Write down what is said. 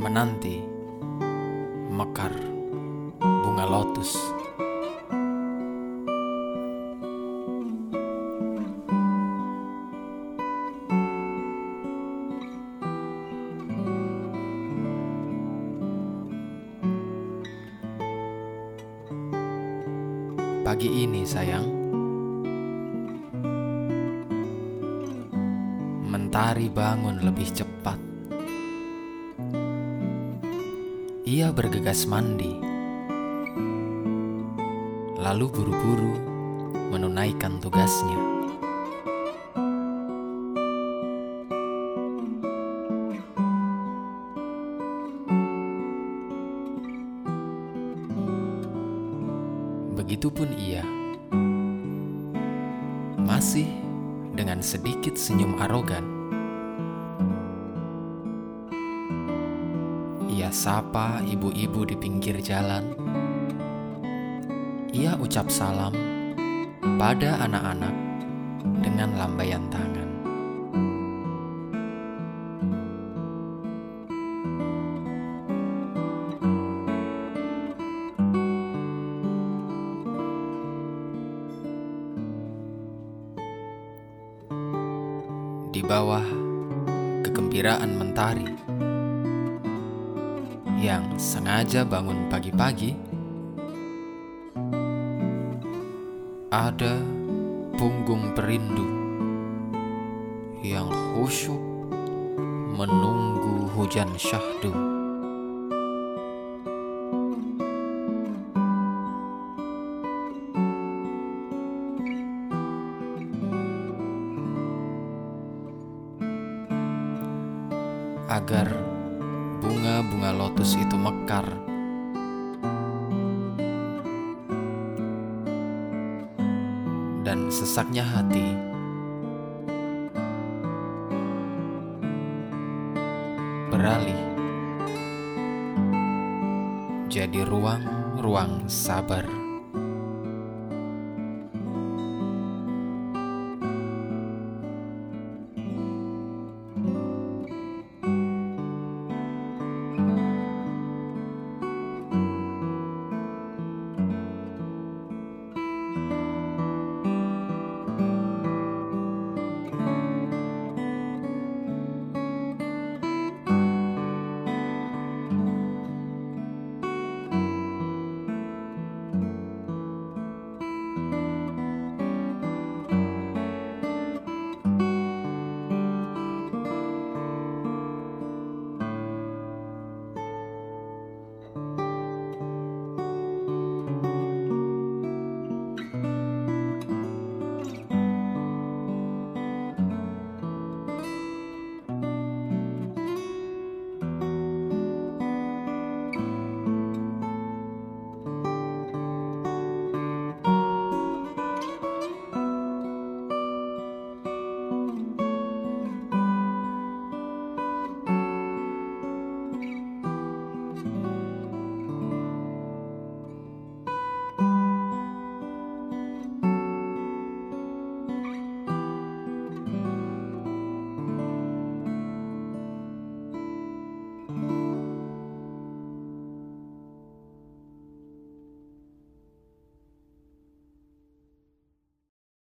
menanti mekar bunga lotus. Pagi ini, sayang, mentari bangun lebih cepat. Ia bergegas mandi, lalu buru-buru menunaikan tugasnya. Begitupun ia, masih dengan sedikit senyum arogan. Ia sapa ibu-ibu di pinggir jalan. Ia ucap salam pada anak-anak dengan lambaian tangan. Di bawah kegembiraan mentari yang sengaja bangun pagi-pagi, ada punggung perindu yang khusyuk menunggu hujan syahdu. Agar bunga-bunga lotus itu mekar. Dan sesaknya hati. Beralih. Jadi ruang-ruang sabar.